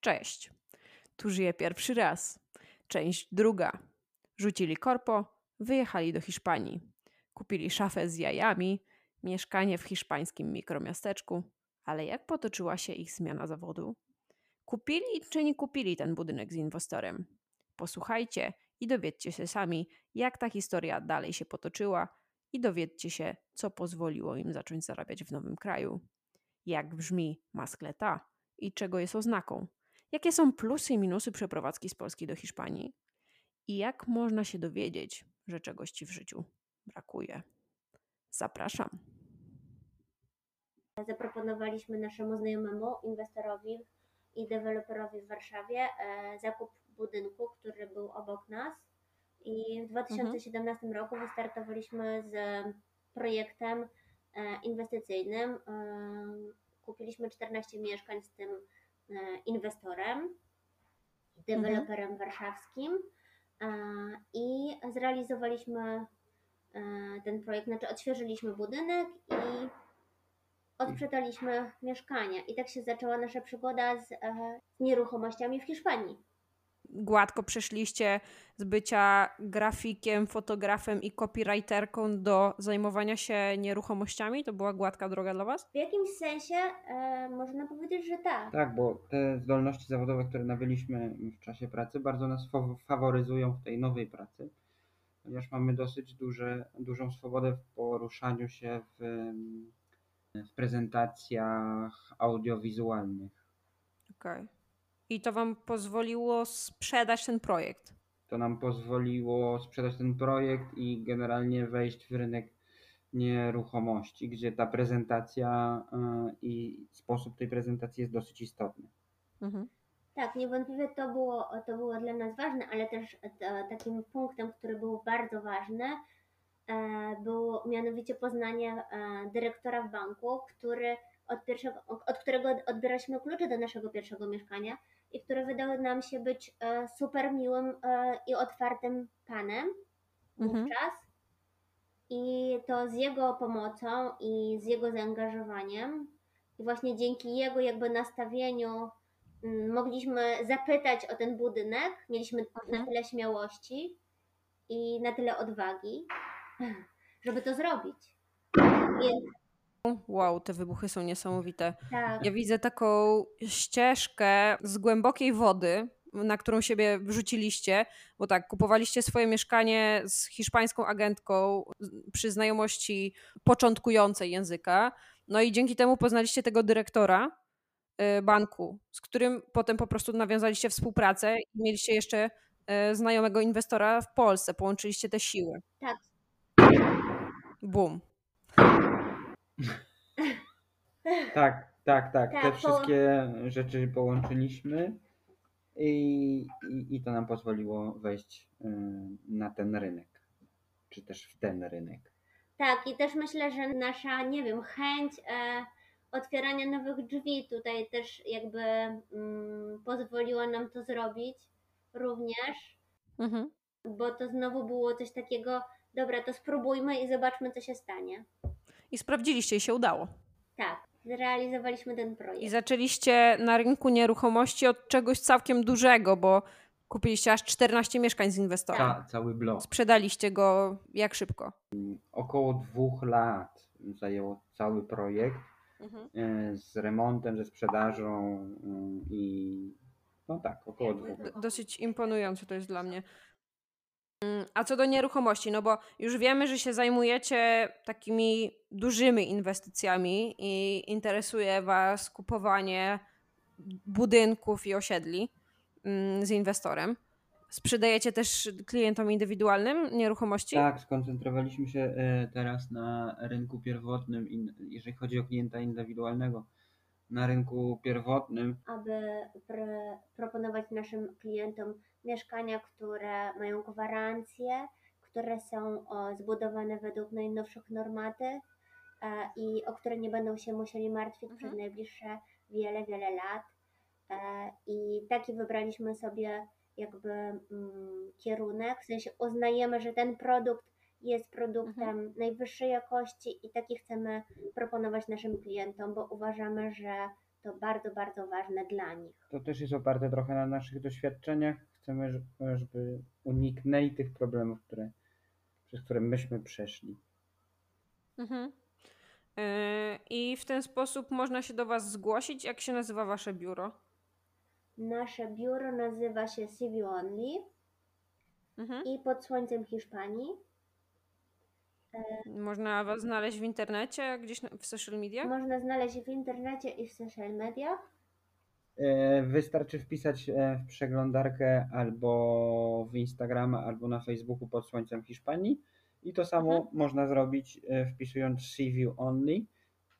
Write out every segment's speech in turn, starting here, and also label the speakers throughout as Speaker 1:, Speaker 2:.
Speaker 1: Cześć. Tu żyje pierwszy raz. Część druga. Rzucili korpo, wyjechali do Hiszpanii. Kupili szafę z jajami, mieszkanie w hiszpańskim mikromiasteczku. Ale jak potoczyła się ich zmiana zawodu? Kupili czy nie kupili ten budynek z inwestorem? Posłuchajcie i dowiedzcie się sami, jak ta historia dalej się potoczyła i dowiedzcie się, co pozwoliło im zacząć zarabiać w nowym kraju. Jak brzmi maskleta i czego jest oznaką? Jakie są plusy i minusy przeprowadzki z Polski do Hiszpanii? I jak można się dowiedzieć, że czegoś ci w życiu brakuje? Zapraszam.
Speaker 2: Zaproponowaliśmy naszemu znajomemu, inwestorowi i deweloperowi w Warszawie e, zakup budynku, który był obok nas. I w 2017 roku wystartowaliśmy z projektem e, inwestycyjnym. E, kupiliśmy 14 mieszkań z tym inwestorem, deweloperem warszawskim e, i zrealizowaliśmy e, ten projekt, znaczy odświeżyliśmy budynek i odsprzedaliśmy mieszkania. I tak się zaczęła nasza przygoda z, e, z nieruchomościami w Hiszpanii.
Speaker 1: Gładko przeszliście z bycia grafikiem, fotografem i copywriterką do zajmowania się nieruchomościami? To była gładka droga dla Was?
Speaker 2: W jakimś sensie e, można powiedzieć, że tak.
Speaker 3: Tak, bo te zdolności zawodowe, które nabyliśmy w czasie pracy, bardzo nas faw- faworyzują w tej nowej pracy, ponieważ mamy dosyć duże, dużą swobodę w poruszaniu się w, w prezentacjach audiowizualnych.
Speaker 1: Okej. I to Wam pozwoliło sprzedać ten projekt?
Speaker 3: To nam pozwoliło sprzedać ten projekt i generalnie wejść w rynek nieruchomości, gdzie ta prezentacja e, i sposób tej prezentacji jest dosyć istotny.
Speaker 1: Mhm.
Speaker 2: Tak, niewątpliwie to było, to było dla nas ważne, ale też e, takim punktem, który był bardzo ważny, e, było mianowicie poznanie e, dyrektora w banku, który od, pierwszego, od którego odbieraliśmy klucze do naszego pierwszego mieszkania i który wydał nam się być e, super miłym e, i otwartym panem
Speaker 1: Mhm.
Speaker 2: wówczas. I to z jego pomocą i z jego zaangażowaniem i właśnie dzięki jego jakby nastawieniu mogliśmy zapytać o ten budynek, mieliśmy na
Speaker 1: Mhm.
Speaker 2: tyle śmiałości i na tyle odwagi, żeby to zrobić. Więc
Speaker 1: Wow, te wybuchy są niesamowite.
Speaker 2: tak,
Speaker 1: Ja widzę taką ścieżkę z głębokiej wody, na którą siebie wrzuciliście, bo tak, kupowaliście swoje mieszkanie z hiszpańską agentką przy znajomości początkującej języka. No i dzięki temu poznaliście tego dyrektora y, banku, z którym potem po prostu nawiązaliście współpracę i mieliście jeszcze y, znajomego inwestora w Polsce. Połączyliście te siły.
Speaker 2: tak,
Speaker 1: Bum.
Speaker 3: Tak, tak, tak.
Speaker 2: Tak,
Speaker 3: Te
Speaker 2: po-
Speaker 3: wszystkie rzeczy połączyliśmy i, i, i to nam pozwoliło wejść y, na ten rynek, czy też w ten rynek.
Speaker 2: tak. I też myślę, że nasza, nie wiem, chęć e, otwierania nowych drzwi tutaj też jakby mm, pozwoliła nam to zrobić również.
Speaker 1: Mhm.
Speaker 2: bo to znowu było coś takiego, dobra, to spróbujmy i zobaczmy, co się stanie.
Speaker 1: I sprawdziliście i się udało.
Speaker 2: Tak, zrealizowaliśmy ten
Speaker 1: I
Speaker 2: projekt.
Speaker 1: zaczęliście na rynku nieruchomości od czegoś całkiem dużego, bo kupiliście aż 14 mieszkań z inwestora.
Speaker 3: Ca, cały blok.
Speaker 1: Sprzedaliście go jak szybko?
Speaker 3: Około dwóch lat zajęło cały projekt y, z remontem, ze sprzedażą y, i no tak, około dwóch
Speaker 1: dosyć imponujące to jest dla mnie. Mm, A co do nieruchomości, no bo już wiemy, że się zajmujecie takimi dużymi inwestycjami i interesuje Was kupowanie budynków i osiedli mm, z inwestorem. Sprzedajecie też klientom indywidualnym nieruchomości?
Speaker 3: Tak, skoncentrowaliśmy się y, teraz na rynku pierwotnym, jeżeli chodzi o klienta indywidualnego. Na rynku pierwotnym
Speaker 2: Aby pr- proponować naszym klientom mieszkania, które mają gwarancje, które są o, zbudowane według najnowszych normaty e, i o które nie będą się musieli martwić
Speaker 1: Mhm.
Speaker 2: przez najbliższe wiele, wiele lat. E, I taki wybraliśmy sobie jakby mm, kierunek, w sensie uznajemy, że ten produkt jest produktem najwyższej jakości i taki chcemy proponować naszym klientom, bo uważamy, że to bardzo, bardzo ważne dla nich.
Speaker 3: To też jest oparte trochę na naszych doświadczeniach. Chcemy, żeby uniknęli tych problemów, które, przez które myśmy przeszli.
Speaker 1: Mhm. Yy, I w ten sposób można się do Was zgłosić. Jak się nazywa Wasze biuro?
Speaker 2: Nasze biuro nazywa się CV Only mhm. i pod słońcem Hiszpanii.
Speaker 1: Można Was znaleźć w internecie, gdzieś w social mediach?
Speaker 2: Można znaleźć w internecie i w social mediach.
Speaker 3: E, wystarczy wpisać e, w przeglądarkę albo w Instagrama, albo na Facebooku pod słońcem Hiszpanii i to samo mhm. można zrobić e, wpisując CV only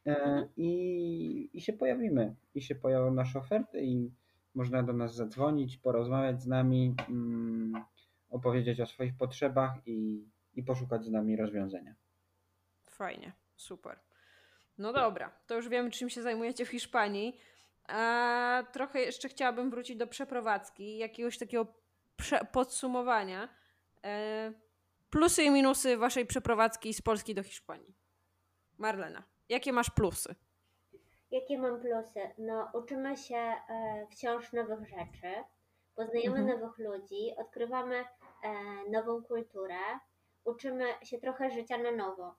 Speaker 3: mhm. i, i się pojawimy. I się pojawią nasze oferty i można do nas zadzwonić, porozmawiać z nami, mm, opowiedzieć o swoich potrzebach i, i poszukać z nami rozwiązania.
Speaker 1: Fajnie, super. No dobra, to już wiemy, czym się zajmujecie w Hiszpanii. A trochę jeszcze chciałabym wrócić do przeprowadzki, jakiegoś takiego podsumowania. E, plusy i minusy waszej przeprowadzki z Polski do Hiszpanii. Marlena, jakie masz plusy?
Speaker 2: Jakie mam plusy? No, uczymy się e, wciąż nowych rzeczy, poznajemy mhm. nowych ludzi, odkrywamy e, nową kulturę, uczymy się trochę życia na nowo.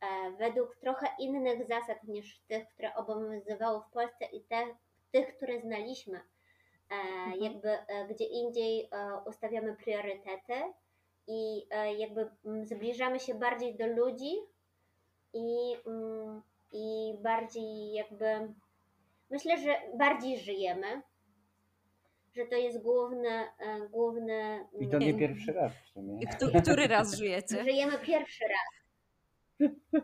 Speaker 2: E, według trochę innych zasad niż tych, które obowiązywały w Polsce i te, tych, które znaliśmy. E, mhm. Jakby e, gdzie indziej ustawiamy priorytety i jakby zbliżamy się bardziej do ludzi i mm, i bardziej jakby myślę, że bardziej żyjemy, że to jest główny, e, główny.
Speaker 3: I to nie pierwszy raz w sumie.
Speaker 1: Który raz żyjecie?
Speaker 2: Żyjemy pierwszy raz.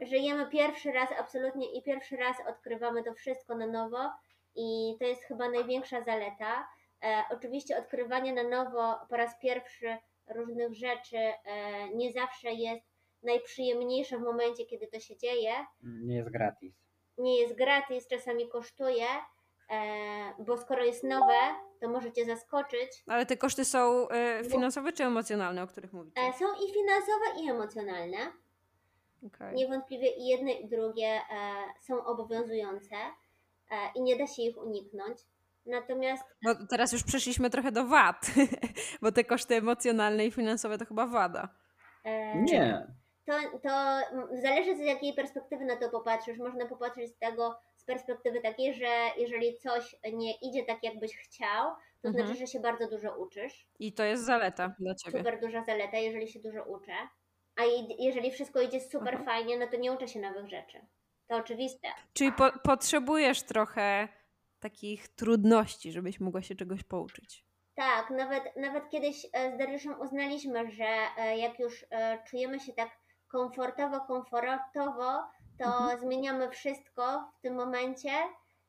Speaker 2: Żyjemy pierwszy raz absolutnie i pierwszy raz odkrywamy to wszystko na nowo i to jest chyba największa zaleta. E, oczywiście odkrywanie na nowo po raz pierwszy różnych rzeczy e, nie zawsze jest najprzyjemniejsze w momencie, kiedy to się dzieje.
Speaker 3: Nie jest gratis.
Speaker 2: Nie jest gratis, czasami kosztuje, bo skoro jest nowe, to możecie zaskoczyć.
Speaker 1: Ale te koszty są e, finansowe czy emocjonalne, o których mówicie?
Speaker 2: E, są i finansowe, i emocjonalne. Okay. Niewątpliwie i jedne, i drugie są obowiązujące i nie da się ich uniknąć. Natomiast.
Speaker 1: Bo teraz już przeszliśmy trochę do wad, bo te koszty emocjonalne i finansowe to chyba wada.
Speaker 3: Nie
Speaker 2: to, to zależy z jakiej perspektywy na to popatrzysz. Można popatrzeć z tego, z perspektywy takiej, że jeżeli coś nie idzie tak, jakbyś chciał, to mhm. znaczy, że się bardzo dużo uczysz.
Speaker 1: I to jest zaleta dla ciebie.
Speaker 2: Super duża zaleta, jeżeli się dużo uczę. A jeżeli wszystko idzie super mhm. fajnie, no to nie uczę się nowych rzeczy. To oczywiste.
Speaker 1: Czyli po potrzebujesz trochę takich trudności, żebyś mogła się czegoś pouczyć.
Speaker 2: Tak, nawet, nawet kiedyś e, z Dariuszem uznaliśmy, że e, jak już e, czujemy się tak komfortowo, komfortowo, to mhm. zmieniamy wszystko w tym momencie,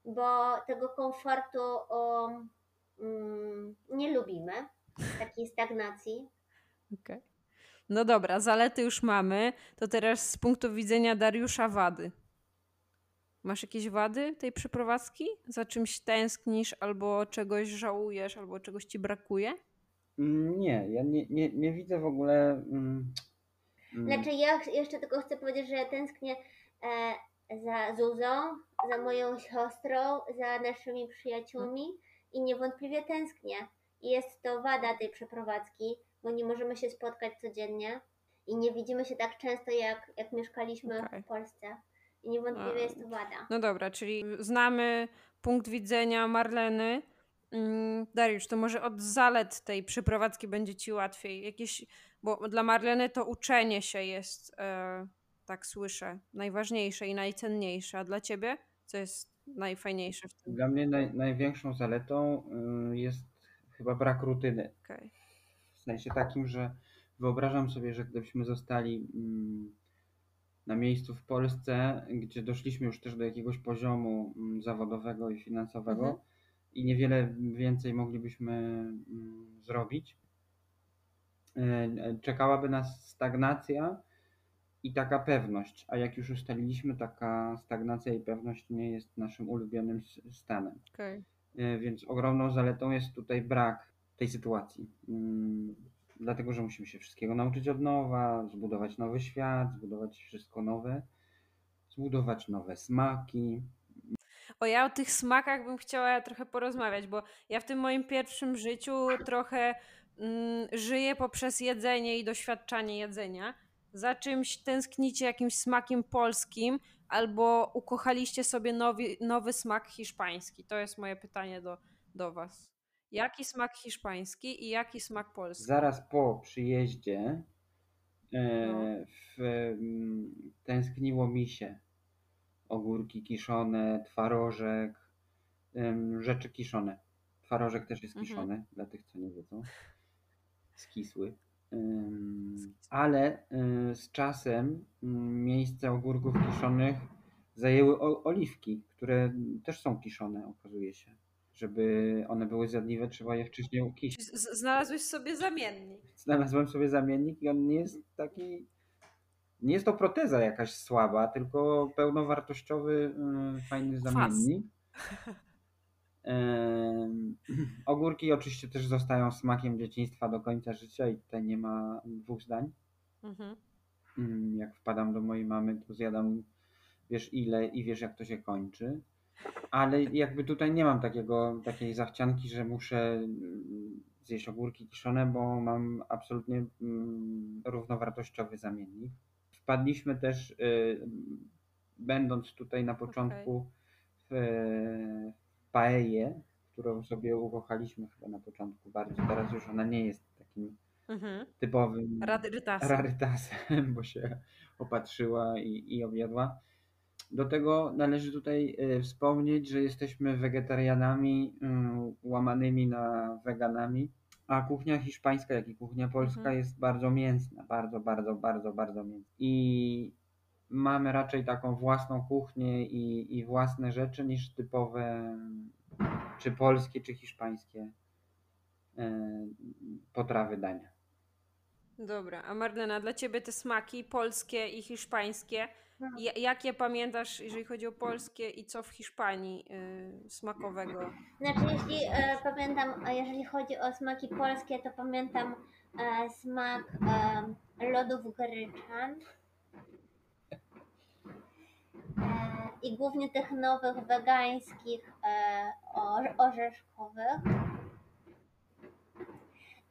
Speaker 2: bo tego komfortu um, nie lubimy, takiej stagnacji.
Speaker 1: Okay. No dobra, zalety już mamy. To teraz z punktu widzenia Dariusza wady. Masz jakieś wady tej przeprowadzki? Za czymś tęsknisz, albo czegoś żałujesz, albo czegoś ci brakuje?
Speaker 3: Nie, ja nie, nie, nie widzę w ogóle. Mm,
Speaker 2: Mm. Znaczy ja jeszcze tylko chcę powiedzieć, że tęsknię e, za Zuzą, za moją siostrą, za naszymi przyjaciółmi i niewątpliwie tęsknię. I jest to wada tej przeprowadzki, bo nie możemy się spotkać codziennie i nie widzimy się tak często, jak, jak mieszkaliśmy okay. w Polsce. I niewątpliwie jest to wada.
Speaker 1: No dobra, czyli znamy punkt widzenia Marleny. Mm, Dariusz, to może od zalet tej przeprowadzki będzie Ci łatwiej. Jakieś bo dla Marleny to uczenie się jest, e, tak słyszę, najważniejsze i najcenniejsze. A dla ciebie co jest najfajniejsze w tym?
Speaker 3: Dla mnie naj, największą zaletą y, jest chyba brak rutyny. Okay. W sensie takim, że wyobrażam sobie, że gdybyśmy zostali mm, na miejscu w Polsce, gdzie doszliśmy już też do jakiegoś poziomu mm, zawodowego i finansowego mhm. i niewiele więcej moglibyśmy mm, zrobić, E, czekałaby nas stagnacja i taka pewność. A jak już ustaliliśmy, taka stagnacja i pewność nie jest naszym ulubionym stanem. Okay. E, więc ogromną zaletą jest tutaj brak tej sytuacji. Mm, dlatego, że musimy się wszystkiego nauczyć od nowa, zbudować nowy świat, zbudować wszystko nowe, zbudować nowe smaki.
Speaker 1: O ja o tych smakach bym chciała trochę porozmawiać, bo ja w tym moim pierwszym życiu trochę mm, żyję poprzez jedzenie i doświadczanie jedzenia. Za czymś tęsknicie jakimś smakiem polskim, albo ukochaliście sobie nowy, nowy smak hiszpański? To jest moje pytanie do, do Was. Jaki smak hiszpański i jaki smak polski?
Speaker 3: Zaraz po przyjeździe e, no. w, mm, tęskniło mi się ogórki kiszone, twarożek, rzeczy kiszone. Twarożek też jest mhm. kiszony, mhm. dla tych, co nie wiedzą. Skisły. Ale y, z czasem mm, miejsce ogórków kiszonych zajęły oliwki, które też są kiszone, okazuje się. Żeby one były zjadliwe, trzeba je wcześniej ukisić.
Speaker 1: Znalazłeś sobie zamiennik.
Speaker 3: Znalazłem sobie zamiennik i on nie jest taki. Nie jest to proteza jakaś słaba, tylko pełnowartościowy, y, fajny zamiennik. Ogórki oczywiście też zostają smakiem dzieciństwa do końca życia i tutaj nie ma dwóch zdań. Mhm. Mm, jak wpadam do mojej mamy, to zjadam wiesz ile i wiesz jak to się kończy. Ale jakby tutaj nie mam takiego, takiej zachcianki, że muszę mm, zjeść ogórki kiszone, bo mam absolutnie mm, równowartościowy zamiennik. Wpadliśmy też, y, będąc tutaj na początku okay. w, paeję, którą sobie ukochaliśmy chyba na początku bardziej. Teraz już ona nie jest takim mhm. typowym
Speaker 1: rarytasem.
Speaker 3: rarytasem, bo się opatrzyła i, i objadła. Do tego należy tutaj y, wspomnieć, że jesteśmy wegetarianami y, łamanymi na weganami, a kuchnia hiszpańska, jak i kuchnia polska mhm. jest bardzo mięsna, bardzo, bardzo, bardzo, bardzo mięsna. I mamy raczej taką własną kuchnię i, i własne rzeczy niż typowe czy polskie, czy hiszpańskie e, potrawy dania.
Speaker 1: Dobra, a Marlena, dla Ciebie te smaki polskie i hiszpańskie, jakie pamiętasz, jeżeli chodzi o polskie i co w Hiszpanii y, smakowego?
Speaker 2: Znaczy, jeśli e, pamiętam, jeżeli chodzi o smaki polskie, to pamiętam e, smak e, lodów gryczan i głównie tych nowych wegańskich e, orzeszkowych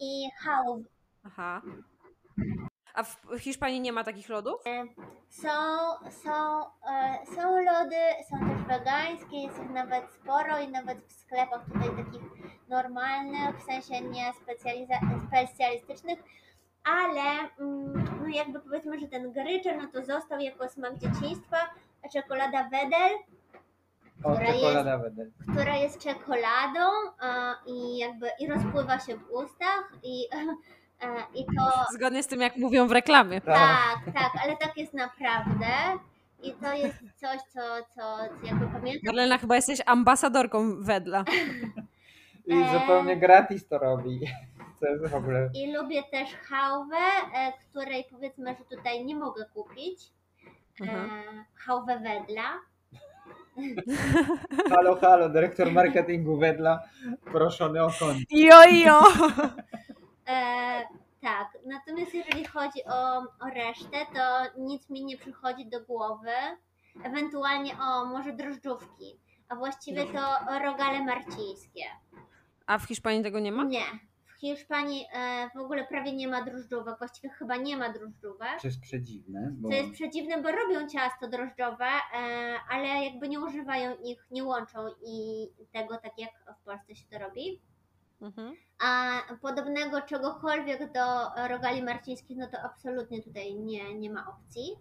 Speaker 2: i chałw.
Speaker 1: Aha. A w Hiszpanii nie ma takich lodów? E,
Speaker 2: są, są, e, są lody, są też wegańskie, jest ich nawet sporo i nawet w sklepach tutaj takich normalnych, w sensie nie specjalistycznych, ale mm, no jakby powiedzmy, że ten gryczer no to został jako smak dzieciństwa, czekolada Wedel.
Speaker 3: O, która czekolada jest, Wedel.
Speaker 2: Która jest czekoladą a, i jakby i rozpływa się w ustach i, a, i to...
Speaker 1: Zgodnie z tym, jak mówią w reklamie.
Speaker 2: Tak. tak, tak, ale tak jest naprawdę. I to jest coś, co, co, co jakby pamiętam.
Speaker 1: Marlena, chyba jesteś ambasadorką Wedla.
Speaker 3: I e, zupełnie gratis to robi. To jest w ogóle...
Speaker 2: I lubię też hałwę, e, której powiedzmy, że tutaj nie mogę kupić Hałwę Wedla.
Speaker 3: Halo, halo, dyrektor marketingu Wedla, proszony o kąt.
Speaker 1: Jo, jo.
Speaker 2: E, tak, natomiast jeżeli chodzi o, o resztę, to nic mi nie przychodzi do głowy. Ewentualnie o może drożdżówki, a właściwie to rogale marcińskie.
Speaker 1: A w Hiszpanii tego nie ma?
Speaker 2: Nie, Hiszpanii e, w ogóle prawie nie ma drożdżówek, właściwie chyba nie ma drożdżówek.
Speaker 3: Co jest przedziwne.
Speaker 2: Bo... Co jest przedziwne, bo robią ciasto drożdżowe, e, ale jakby nie używają ich, nie łączą i tego tak jak w Polsce się to robi. Mhm. A podobnego czegokolwiek do rogali marcińskich, no to absolutnie tutaj nie, nie ma opcji.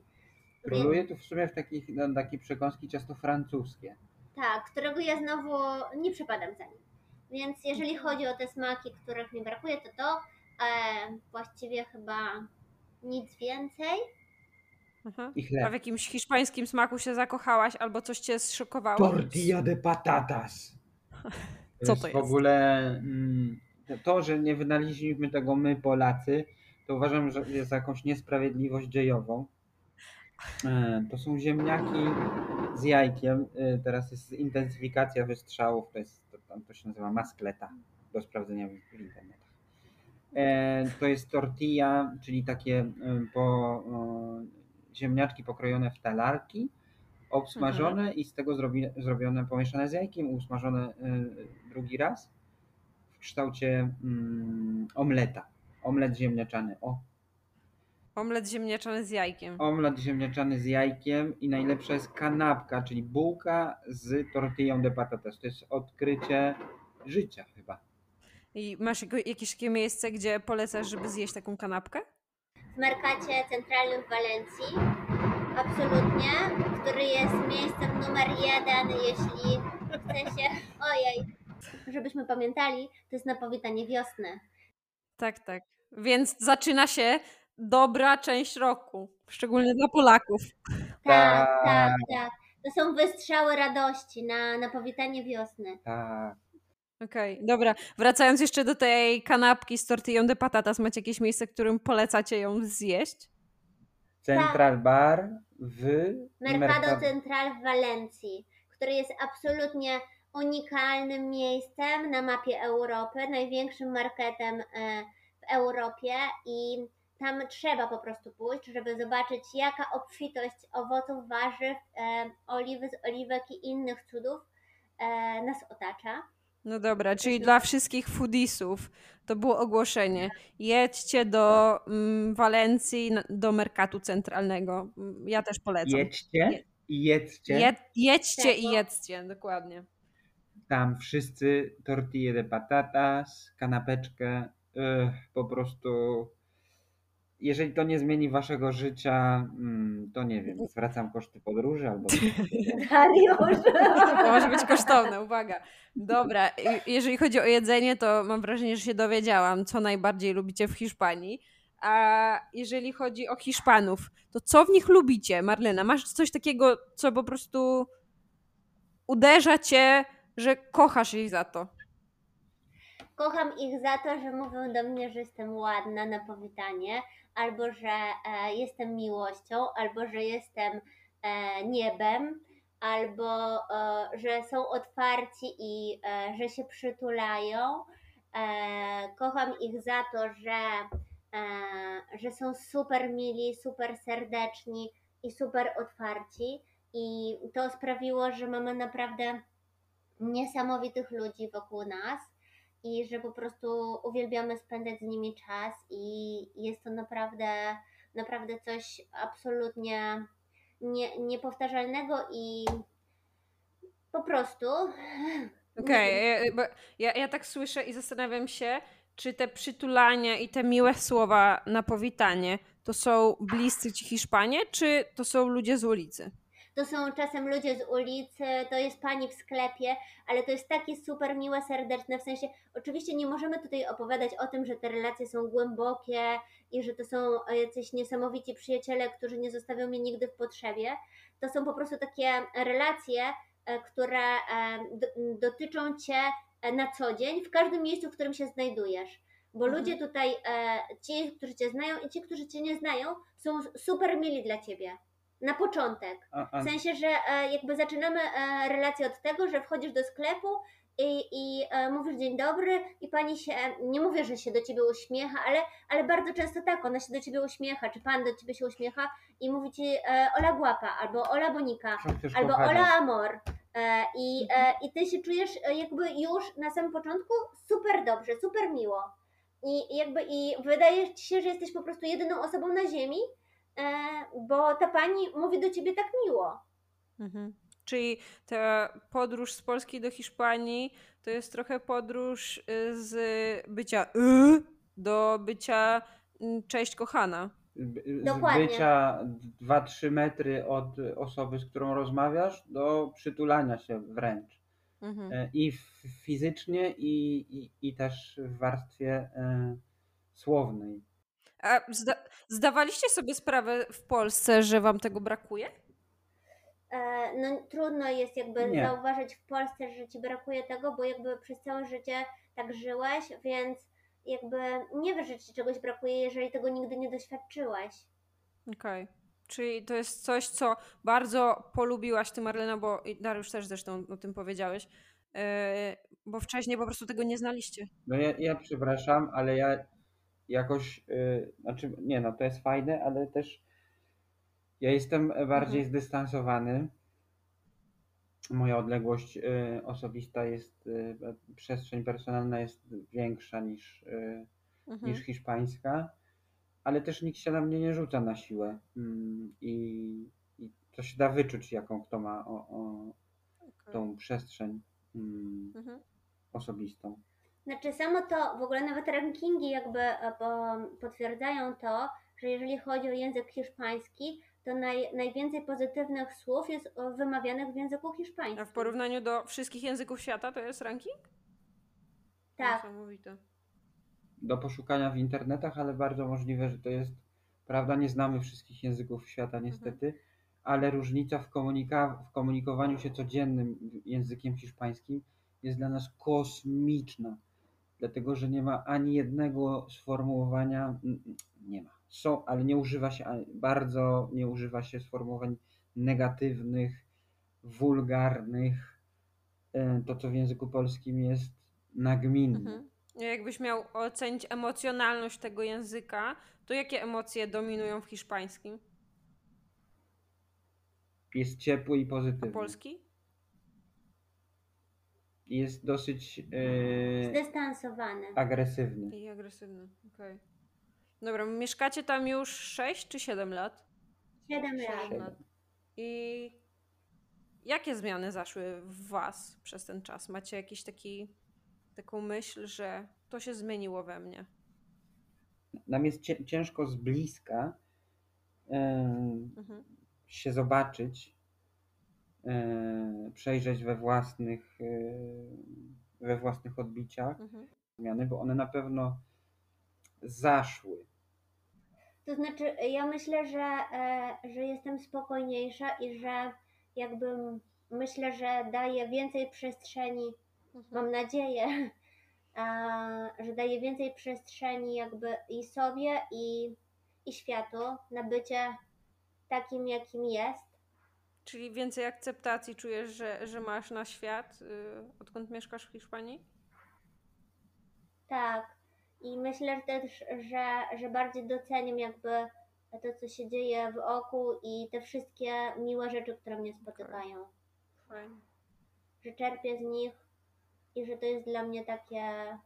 Speaker 3: Króluje tu w sumie w takich, no, takie przekąski ciasto francuskie.
Speaker 2: Tak, którego ja znowu nie przepadam za nim. Więc jeżeli chodzi o te smaki, których mi brakuje, to to e, właściwie chyba nic więcej.
Speaker 1: Mhm. A w jakimś hiszpańskim smaku się zakochałaś albo coś cię zszokowało?
Speaker 3: Tortilla de patatas.
Speaker 1: Co to jest?
Speaker 3: W ogóle mm, to, że nie wynaleźliśmy tego my Polacy, to uważam, że jest jakąś niesprawiedliwość dziejową. E, to są ziemniaki z jajkiem. E, teraz jest intensyfikacja wystrzałów. To, jest, to, to się nazywa maskleta do sprawdzenia w internetach. E, to jest tortilla, czyli takie po, ziemniaczki pokrojone w talarki obsmażone mhm. i z tego zrobi, zrobione, pomieszane z jajkiem, usmażone drugi raz w kształcie mm, omleta. Omlet ziemniaczany. O.
Speaker 1: Omlet ziemniaczany z jajkiem.
Speaker 3: Omlet ziemniaczany z jajkiem i najlepsza jest kanapka, czyli bułka z tortillą de patatas. To jest odkrycie życia chyba.
Speaker 1: I masz jakieś takie miejsce, gdzie polecasz, żeby zjeść taką kanapkę?
Speaker 2: W Merkacie Centralnym w Walencji. Absolutnie. Który jest miejscem numer jeden, jeśli chce się... Ojej. Żebyśmy pamiętali, to jest na powitanie wiosny.
Speaker 1: Tak, tak. Więc zaczyna się dobra część roku. Szczególnie dla Polaków.
Speaker 2: Tak, tak, tak. tak. To są wystrzały radości na, na powitanie wiosny.
Speaker 3: Tak.
Speaker 1: Okej, okay, dobra. Wracając jeszcze do tej kanapki z tortillą de patatas, macie jakieś miejsce, którym polecacie ją zjeść?
Speaker 3: Central tak. Bar w...
Speaker 2: Mercado, Mercado Central w Walencji, który jest absolutnie unikalnym miejscem na mapie Europy, największym marketem e, w Europie i tam trzeba po prostu pójść, żeby zobaczyć jaka obfitość owoców, warzyw, e, oliwy z oliwek i innych cudów e, nas otacza.
Speaker 1: No dobra, czyli dla wszystkich foodisów to było ogłoszenie. Jedźcie do mm, Walencji, do Merkatu Centralnego. Mm, ja też polecam.
Speaker 3: Jedźcie i jedzcie.
Speaker 1: Je, jedźcie i jedzcie, dokładnie.
Speaker 3: Tam wszyscy tortille de patatas, kanapeczkę, po prostu jeżeli to nie zmieni waszego życia, mm, to nie wiem, zwracam koszty podróży albo.
Speaker 2: Dariusz!
Speaker 1: To może być kosztowne, uwaga. Dobra, jeżeli chodzi o jedzenie, to mam wrażenie, że się dowiedziałam, co najbardziej lubicie w Hiszpanii. A jeżeli chodzi o Hiszpanów, to co w nich lubicie, Marlena? Masz coś takiego, co po prostu uderza cię, że kochasz ich za to?
Speaker 2: Kocham ich za to, że mówią do mnie, że jestem ładna na powitanie, albo że e, jestem miłością, albo że jestem e, niebem, albo e, że są otwarci i że się przytulają. Kocham ich za to, że, że są super mili, super serdeczni i super otwarci. I to sprawiło, że mamy naprawdę niesamowitych ludzi wokół nas i że po prostu uwielbiamy spędzać z nimi czas i jest to naprawdę, naprawdę coś absolutnie nie, niepowtarzalnego i po prostu.
Speaker 1: Okej, okay, ja, ja tak słyszę i zastanawiam się, czy te przytulania i te miłe słowa na powitanie to są bliscy ci Hiszpanie, czy to są ludzie z ulicy?
Speaker 2: To są czasem ludzie z ulicy, to jest pani w sklepie, ale to jest takie super miłe, serdeczne, w sensie oczywiście nie możemy tutaj opowiadać o tym, że te relacje są głębokie i że to są jacyś niesamowici przyjaciele, którzy nie zostawią mnie nigdy w potrzebie. To są po prostu takie relacje, e, które e, dotyczą Cię e, na co dzień, w każdym miejscu, w którym się znajdujesz. Bo mhm. ludzie tutaj, ci, którzy Cię znają i ci, którzy Cię nie znają, są super mili dla Ciebie na początek. W sensie, że e, jakby zaczynamy e, relację od tego, że wchodzisz do sklepu i, i e, mówisz dzień dobry i pani się, nie mówię, że się do ciebie uśmiecha, ale, ale bardzo często tak, ona się do ciebie uśmiecha, czy pan do ciebie się uśmiecha i mówi ci Ola Guapa, albo Ola Bonika, albo Ola Amor. I, I ty się czujesz jakby już na samym początku super dobrze, super miło. I jakby i wydaje ci się, że jesteś po prostu jedyną osobą na ziemi, bo ta pani mówi do ciebie tak miło.
Speaker 1: Mhm. Czyli ta podróż z Polski do Hiszpanii to jest trochę podróż y, z bycia y do bycia mm, cześć kochana.
Speaker 3: Z Dokładnie. bycia 2-3 metry od osoby, z którą rozmawiasz, do przytulania się wręcz. Mhm. E, I fizycznie, i, i, i też w warstwie e, słownej.
Speaker 1: A zda zdawaliście sobie sprawę w Polsce, że wam tego brakuje?
Speaker 2: E, no trudno jest jakby nie. zauważyć w Polsce, że ci brakuje tego, bo jakby przez całe życie tak żyłeś, więc jakby nie wiesz, że ci czegoś brakuje, jeżeli tego nigdy nie doświadczyłeś.
Speaker 1: Okej. Okay. Czyli to jest coś, co bardzo polubiłaś ty, Marlena, bo Dariusz też zresztą o tym powiedziałeś, yy, bo wcześniej po prostu tego nie znaliście.
Speaker 3: No ja, ja przepraszam, ale ja jakoś, yy, znaczy nie no, to jest fajne, ale też ja jestem bardziej mhm. zdystansowany moja odległość y, osobista jest, y, przestrzeń personalna jest większa niż, y,
Speaker 1: Mhm.
Speaker 3: niż hiszpańska, ale też nikt się na mnie nie rzuca na siłę mm, i, i to się da wyczuć, jaką kto ma o, o
Speaker 1: Okej.
Speaker 3: tą przestrzeń mm,
Speaker 1: Mhm.
Speaker 3: osobistą.
Speaker 2: Znaczy samo to, w ogóle nawet rankingi jakby e, po- potwierdzają to, że jeżeli chodzi o język hiszpański, to naj, najwięcej pozytywnych słów jest e, wymawianych w języku hiszpańskim.
Speaker 1: A w porównaniu do wszystkich języków świata to jest ranking?
Speaker 2: Tak.
Speaker 1: Niesamowite.
Speaker 3: Do poszukania w internetach, ale bardzo możliwe, że to jest prawda. Nie znamy wszystkich języków świata niestety, ale różnica w, komunika- w komunikowaniu się codziennym językiem hiszpańskim jest dla nas kosmiczna. Dlatego, że nie ma ani jednego sformułowania, nie ma. Są, ale nie używa się, bardzo nie używa się sformułowań negatywnych, wulgarnych. E, To, co w języku polskim jest nagminne.
Speaker 1: Mhm. Jakbyś miał ocenić emocjonalność tego języka, to jakie emocje dominują w hiszpańskim?
Speaker 3: Jest ciepły i
Speaker 1: A
Speaker 3: pozytywny.
Speaker 1: polski?
Speaker 3: Jest dosyć e,
Speaker 2: Zdystansowany.
Speaker 3: agresywny.
Speaker 1: I agresywny. Okej. Dobra, mieszkacie tam już 6 czy 7 lat?
Speaker 2: 7 lat.
Speaker 1: Siedem
Speaker 3: Siedem.
Speaker 1: lat. I jakie zmiany zaszły w was przez ten czas? Macie jakiś taki taką myśl, że to się zmieniło we mnie?
Speaker 3: Nam jest ciężko z bliska e,
Speaker 1: Mhm.
Speaker 3: się zobaczyć, przejrzeć we własnych, e, we własnych odbiciach
Speaker 1: Mhm.
Speaker 3: zmiany, bo one na pewno zaszły.
Speaker 2: To znaczy, ja myślę, że, e, że jestem spokojniejsza i że jakby myślę, że daję więcej przestrzeni,
Speaker 1: Mhm.
Speaker 2: mam nadzieję, e, że daję więcej przestrzeni jakby i sobie, i, i światu na bycie takim, jakim jest.
Speaker 1: Czyli więcej akceptacji czujesz, że, że masz na świat, y, odkąd mieszkasz w Hiszpanii?
Speaker 2: Tak. I myślę też, że, że bardziej doceniam jakby to, co się dzieje wokół i te wszystkie miłe rzeczy, które mnie spotykają.
Speaker 1: Fajnie.
Speaker 2: Że czerpię z nich i że to jest dla mnie takie,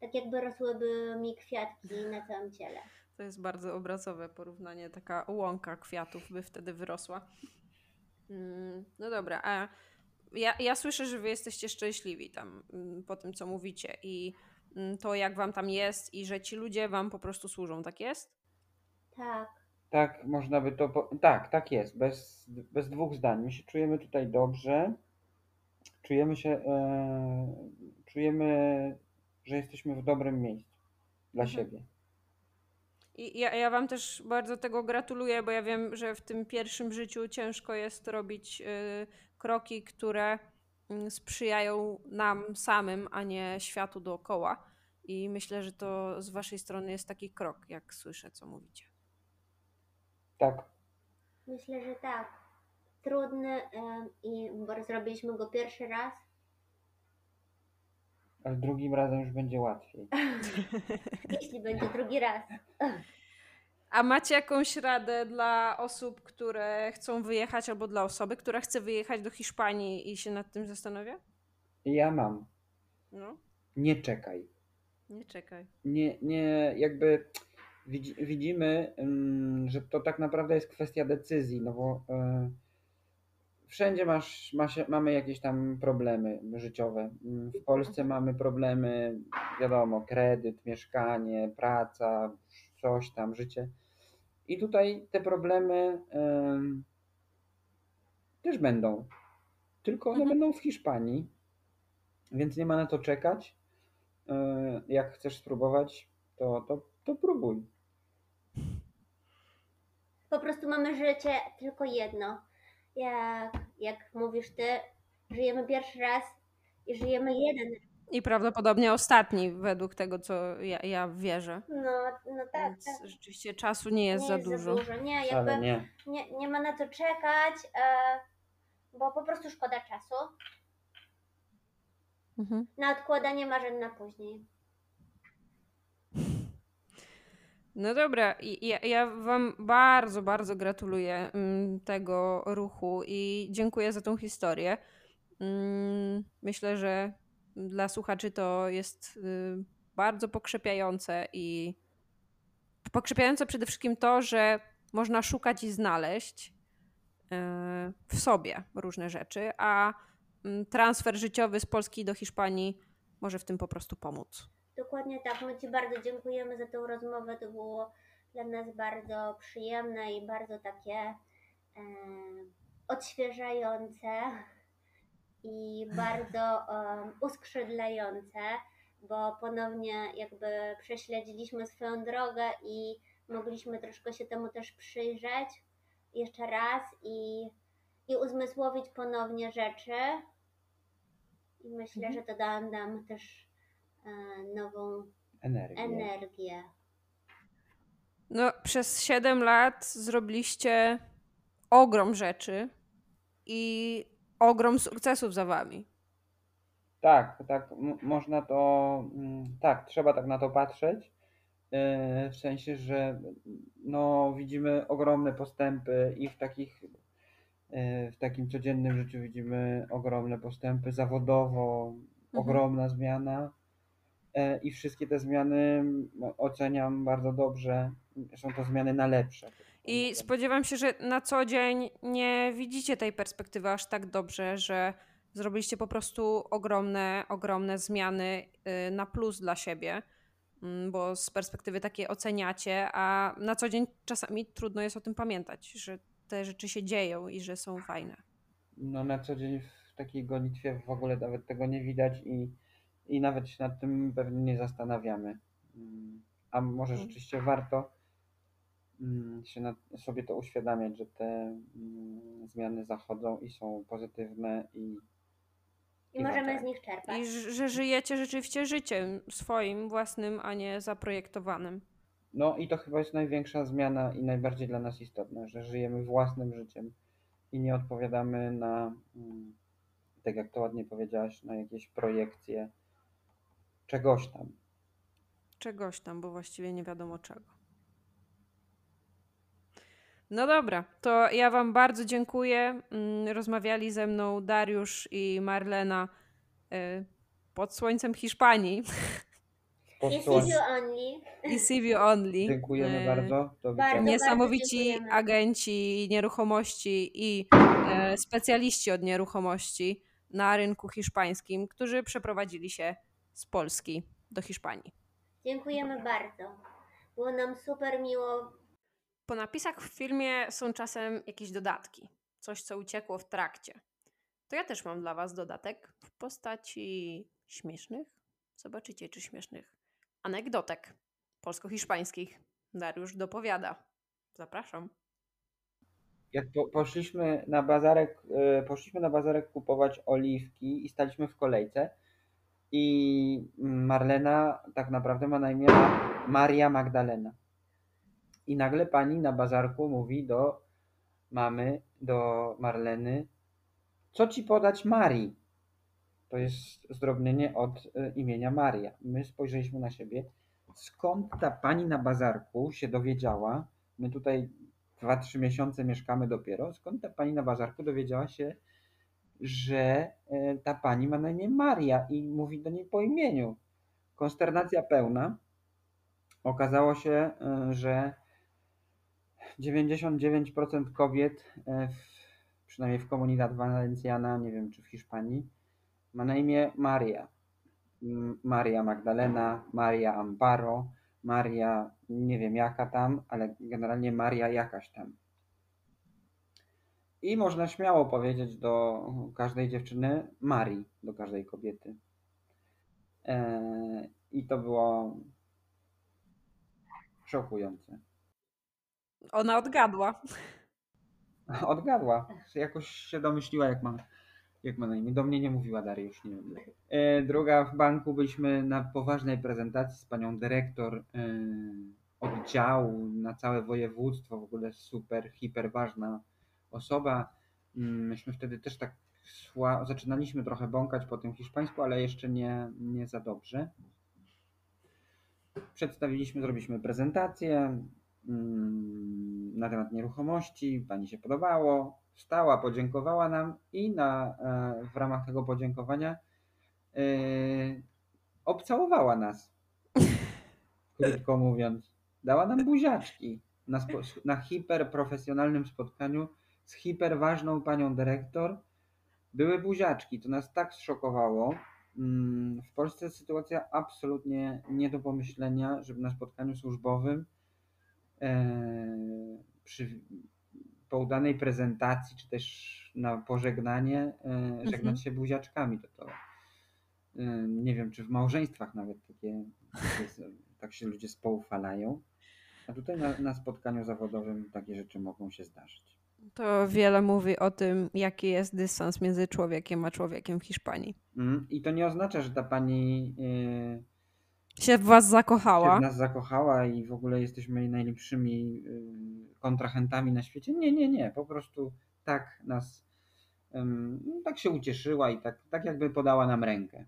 Speaker 2: tak jakby rosłyby mi kwiatki na całym ciele.
Speaker 1: To jest bardzo obrazowe porównanie. Taka łąka kwiatów by wtedy wyrosła. Mm, No dobra, a ja, ja słyszę, że wy jesteście szczęśliwi tam mm, po tym, co mówicie i mm, to, jak wam tam jest i że ci ludzie wam po prostu służą, tak jest?
Speaker 2: Tak.
Speaker 3: Tak, można by to. Po... Tak, tak jest, bez, bez dwóch zdań. My się czujemy tutaj dobrze. Czujemy się. E, czujemy, że jesteśmy w dobrym miejscu dla
Speaker 1: Mhm.
Speaker 3: siebie.
Speaker 1: I ja, ja wam też bardzo tego gratuluję, bo ja wiem, że w tym pierwszym życiu ciężko jest robić y, kroki, które mm, sprzyjają nam samym, a nie światu dookoła. I myślę, że to z waszej strony jest taki krok, jak słyszę, co mówicie.
Speaker 3: Tak.
Speaker 2: Myślę, że tak. Trudny i bo zrobiliśmy go pierwszy raz.
Speaker 3: Ale drugim razem już będzie łatwiej.
Speaker 2: Jeśli będzie drugi raz.
Speaker 1: A macie jakąś radę dla osób, które chcą wyjechać, albo dla osoby, która chce wyjechać do Hiszpanii i się nad tym zastanawia?
Speaker 3: Ja mam.
Speaker 1: No,
Speaker 3: Nie czekaj.
Speaker 1: nie czekaj.
Speaker 3: Nie, nie, jakby widzi, widzimy, ym, że to tak naprawdę jest kwestia decyzji, no bo y, wszędzie masz, ma się, mamy jakieś tam problemy życiowe. Ym, W Polsce mamy problemy, wiadomo, kredyt, mieszkanie, praca, coś tam, życie. I tutaj te problemy też będą. Tylko one
Speaker 1: Mhm.
Speaker 3: będą w Hiszpanii, więc nie ma na to czekać. Y, Jak chcesz spróbować, to, to, to próbuj.
Speaker 2: Po prostu mamy życie tylko jedno. Jak, jak mówisz ty, żyjemy pierwszy raz i żyjemy jeden.
Speaker 1: I prawdopodobnie ostatni, według tego, co ja, ja wierzę.
Speaker 2: No, no tak,
Speaker 1: Więc
Speaker 2: tak.
Speaker 1: rzeczywiście czasu nie jest
Speaker 2: nie
Speaker 1: za
Speaker 2: jest
Speaker 1: dużo.
Speaker 2: za dużo. Nie, jakby
Speaker 3: nie.
Speaker 2: nie, nie ma na co czekać, e, bo po prostu szkoda czasu.
Speaker 1: Mhm.
Speaker 2: Na odkładanie marzeń na później.
Speaker 1: No dobra, ja, ja Wam bardzo, bardzo gratuluję mm, tego ruchu i dziękuję za tą historię. Mm, myślę, że dla słuchaczy to jest y, bardzo pokrzepiające i pokrzepiające przede wszystkim to, że można szukać i znaleźć y, w sobie różne rzeczy, a mm, transfer życiowy z Polski do Hiszpanii może w tym po prostu pomóc.
Speaker 2: Dokładnie tak. My Ci bardzo dziękujemy za tę rozmowę. To było dla nas bardzo przyjemne i bardzo takie e, odświeżające i bardzo um, uskrzydlające, bo ponownie jakby prześledziliśmy swoją drogę i mogliśmy troszkę się temu też przyjrzeć jeszcze raz i, i uzmysłowić ponownie rzeczy. I myślę, mhm. że to da nam też e, nową energię. energię.
Speaker 1: No, przez 7 lat zrobiliście ogrom rzeczy i ogrom sukcesów za wami.
Speaker 3: Tak, tak, można to, mm, tak, trzeba tak na to patrzeć. E, w sensie, że no, widzimy ogromne postępy i w takich e, w takim codziennym życiu widzimy ogromne postępy zawodowo, mhm. ogromna zmiana e, i wszystkie te zmiany oceniam bardzo dobrze. Są to zmiany na lepsze.
Speaker 1: I spodziewam się, że na co dzień nie widzicie tej perspektywy aż tak dobrze, że zrobiliście po prostu ogromne, ogromne zmiany y, na plus dla siebie, mm, bo z perspektywy takiej oceniacie, a na co dzień czasami trudno jest o tym pamiętać, że te rzeczy się dzieją i że są fajne.
Speaker 3: No na co dzień w takiej gonitwie w ogóle nawet tego nie widać i, i nawet się nad tym pewnie nie zastanawiamy. Mm, a może mhm. rzeczywiście warto Mm, się na, sobie to uświadamiać, że te mm, zmiany zachodzą i są pozytywne i
Speaker 2: i, I możemy z nich czerpać.
Speaker 1: I że żyjecie rzeczywiście życiem swoim, własnym, a nie zaprojektowanym.
Speaker 3: No i to chyba jest największa zmiana i najbardziej dla nas istotne, że żyjemy własnym życiem i nie odpowiadamy na, mm, tak jak to ładnie powiedziałaś, na jakieś projekcje czegoś tam.
Speaker 1: Czegoś tam, bo właściwie nie wiadomo czego. No dobra, to ja Wam bardzo dziękuję. Mm, rozmawiali ze mną Dariusz i Marlena y, pod słońcem Hiszpanii.
Speaker 2: I CV Only.
Speaker 1: I CV Only.
Speaker 3: Dziękujemy y, bardzo.
Speaker 1: bardzo. Niesamowici bardzo agenci nieruchomości i e, specjaliści od nieruchomości na rynku hiszpańskim, którzy przeprowadzili się z Polski do Hiszpanii.
Speaker 2: Dziękujemy bardzo. Było nam super miło
Speaker 1: po napisach w filmie są czasem jakieś dodatki, coś co uciekło w trakcie. To ja też mam dla Was dodatek w postaci śmiesznych, zobaczycie czy śmiesznych, anegdotek polsko-hiszpańskich. Dariusz dopowiada. Zapraszam.
Speaker 3: Jak po, poszliśmy na bazarek, yy, poszliśmy na bazarek kupować oliwki i staliśmy w kolejce i Marlena tak naprawdę ma na imię Maria Magdalena. I nagle pani na bazarku mówi do mamy, do Marleny, co ci podać Marii? To jest zdrobnienie od y, imienia Maria. My spojrzeliśmy na siebie. Skąd ta pani na bazarku się dowiedziała? My tutaj 2-3 miesiące mieszkamy dopiero. Skąd ta pani na bazarku dowiedziała się, że y, ta pani ma na imię Maria i mówi do niej po imieniu? Konsternacja pełna. Okazało się, y, że 99% kobiet, e, przynajmniej w Comunidad Valenciana, nie wiem czy w Hiszpanii, ma na imię Maria. Maria Magdalena, Maria Amparo, Maria nie wiem jaka tam, ale generalnie Maria jakaś tam. I można śmiało powiedzieć do każdej dziewczyny Marii, do każdej kobiety. Eee, I to było szokujące.
Speaker 1: Ona odgadła.
Speaker 3: Odgadła. Jakoś się domyśliła, jak ma, jak ma na imię. Do mnie nie mówiła Dariusz, nie wiem. E, druga w banku byliśmy na poważnej prezentacji z panią dyrektor e, oddziału na całe województwo. W ogóle super, hiper ważna osoba. Mm, myśmy wtedy też tak szła, zaczynaliśmy trochę bąkać po tym hiszpańsku, ale jeszcze nie, nie za dobrze. Przedstawiliśmy, zrobiliśmy prezentację. Mm, na temat nieruchomości, pani się podobało. Wstała, podziękowała nam i na, e, w ramach tego podziękowania e, obcałowała nas. Krótko mówiąc. Dała nam buziaczki na, na hiperprofesjonalnym spotkaniu z hiperważną panią dyrektor. Były buziaczki. To nas tak zszokowało. Mm, w Polsce sytuacja absolutnie nie do pomyślenia, żeby na spotkaniu służbowym e, przy, po udanej prezentacji, czy też na pożegnanie e, żegnać mhm. się buziaczkami. To, to e, nie wiem, czy w małżeństwach nawet takie, tak się ludzie spoufalają. A tutaj na, na spotkaniu zawodowym takie rzeczy mogą się zdarzyć.
Speaker 1: To wiele mówi o tym, jaki jest dystans między człowiekiem a człowiekiem w Hiszpanii.
Speaker 3: Mm, I to nie oznacza, że ta pani yy,
Speaker 1: się w was zakochała.
Speaker 3: Się w nas zakochała i w ogóle jesteśmy najlepszymi yy, kontrahentami na świecie. Nie, nie, nie. Po prostu tak nas, yy, tak się ucieszyła i tak, tak jakby podała nam rękę.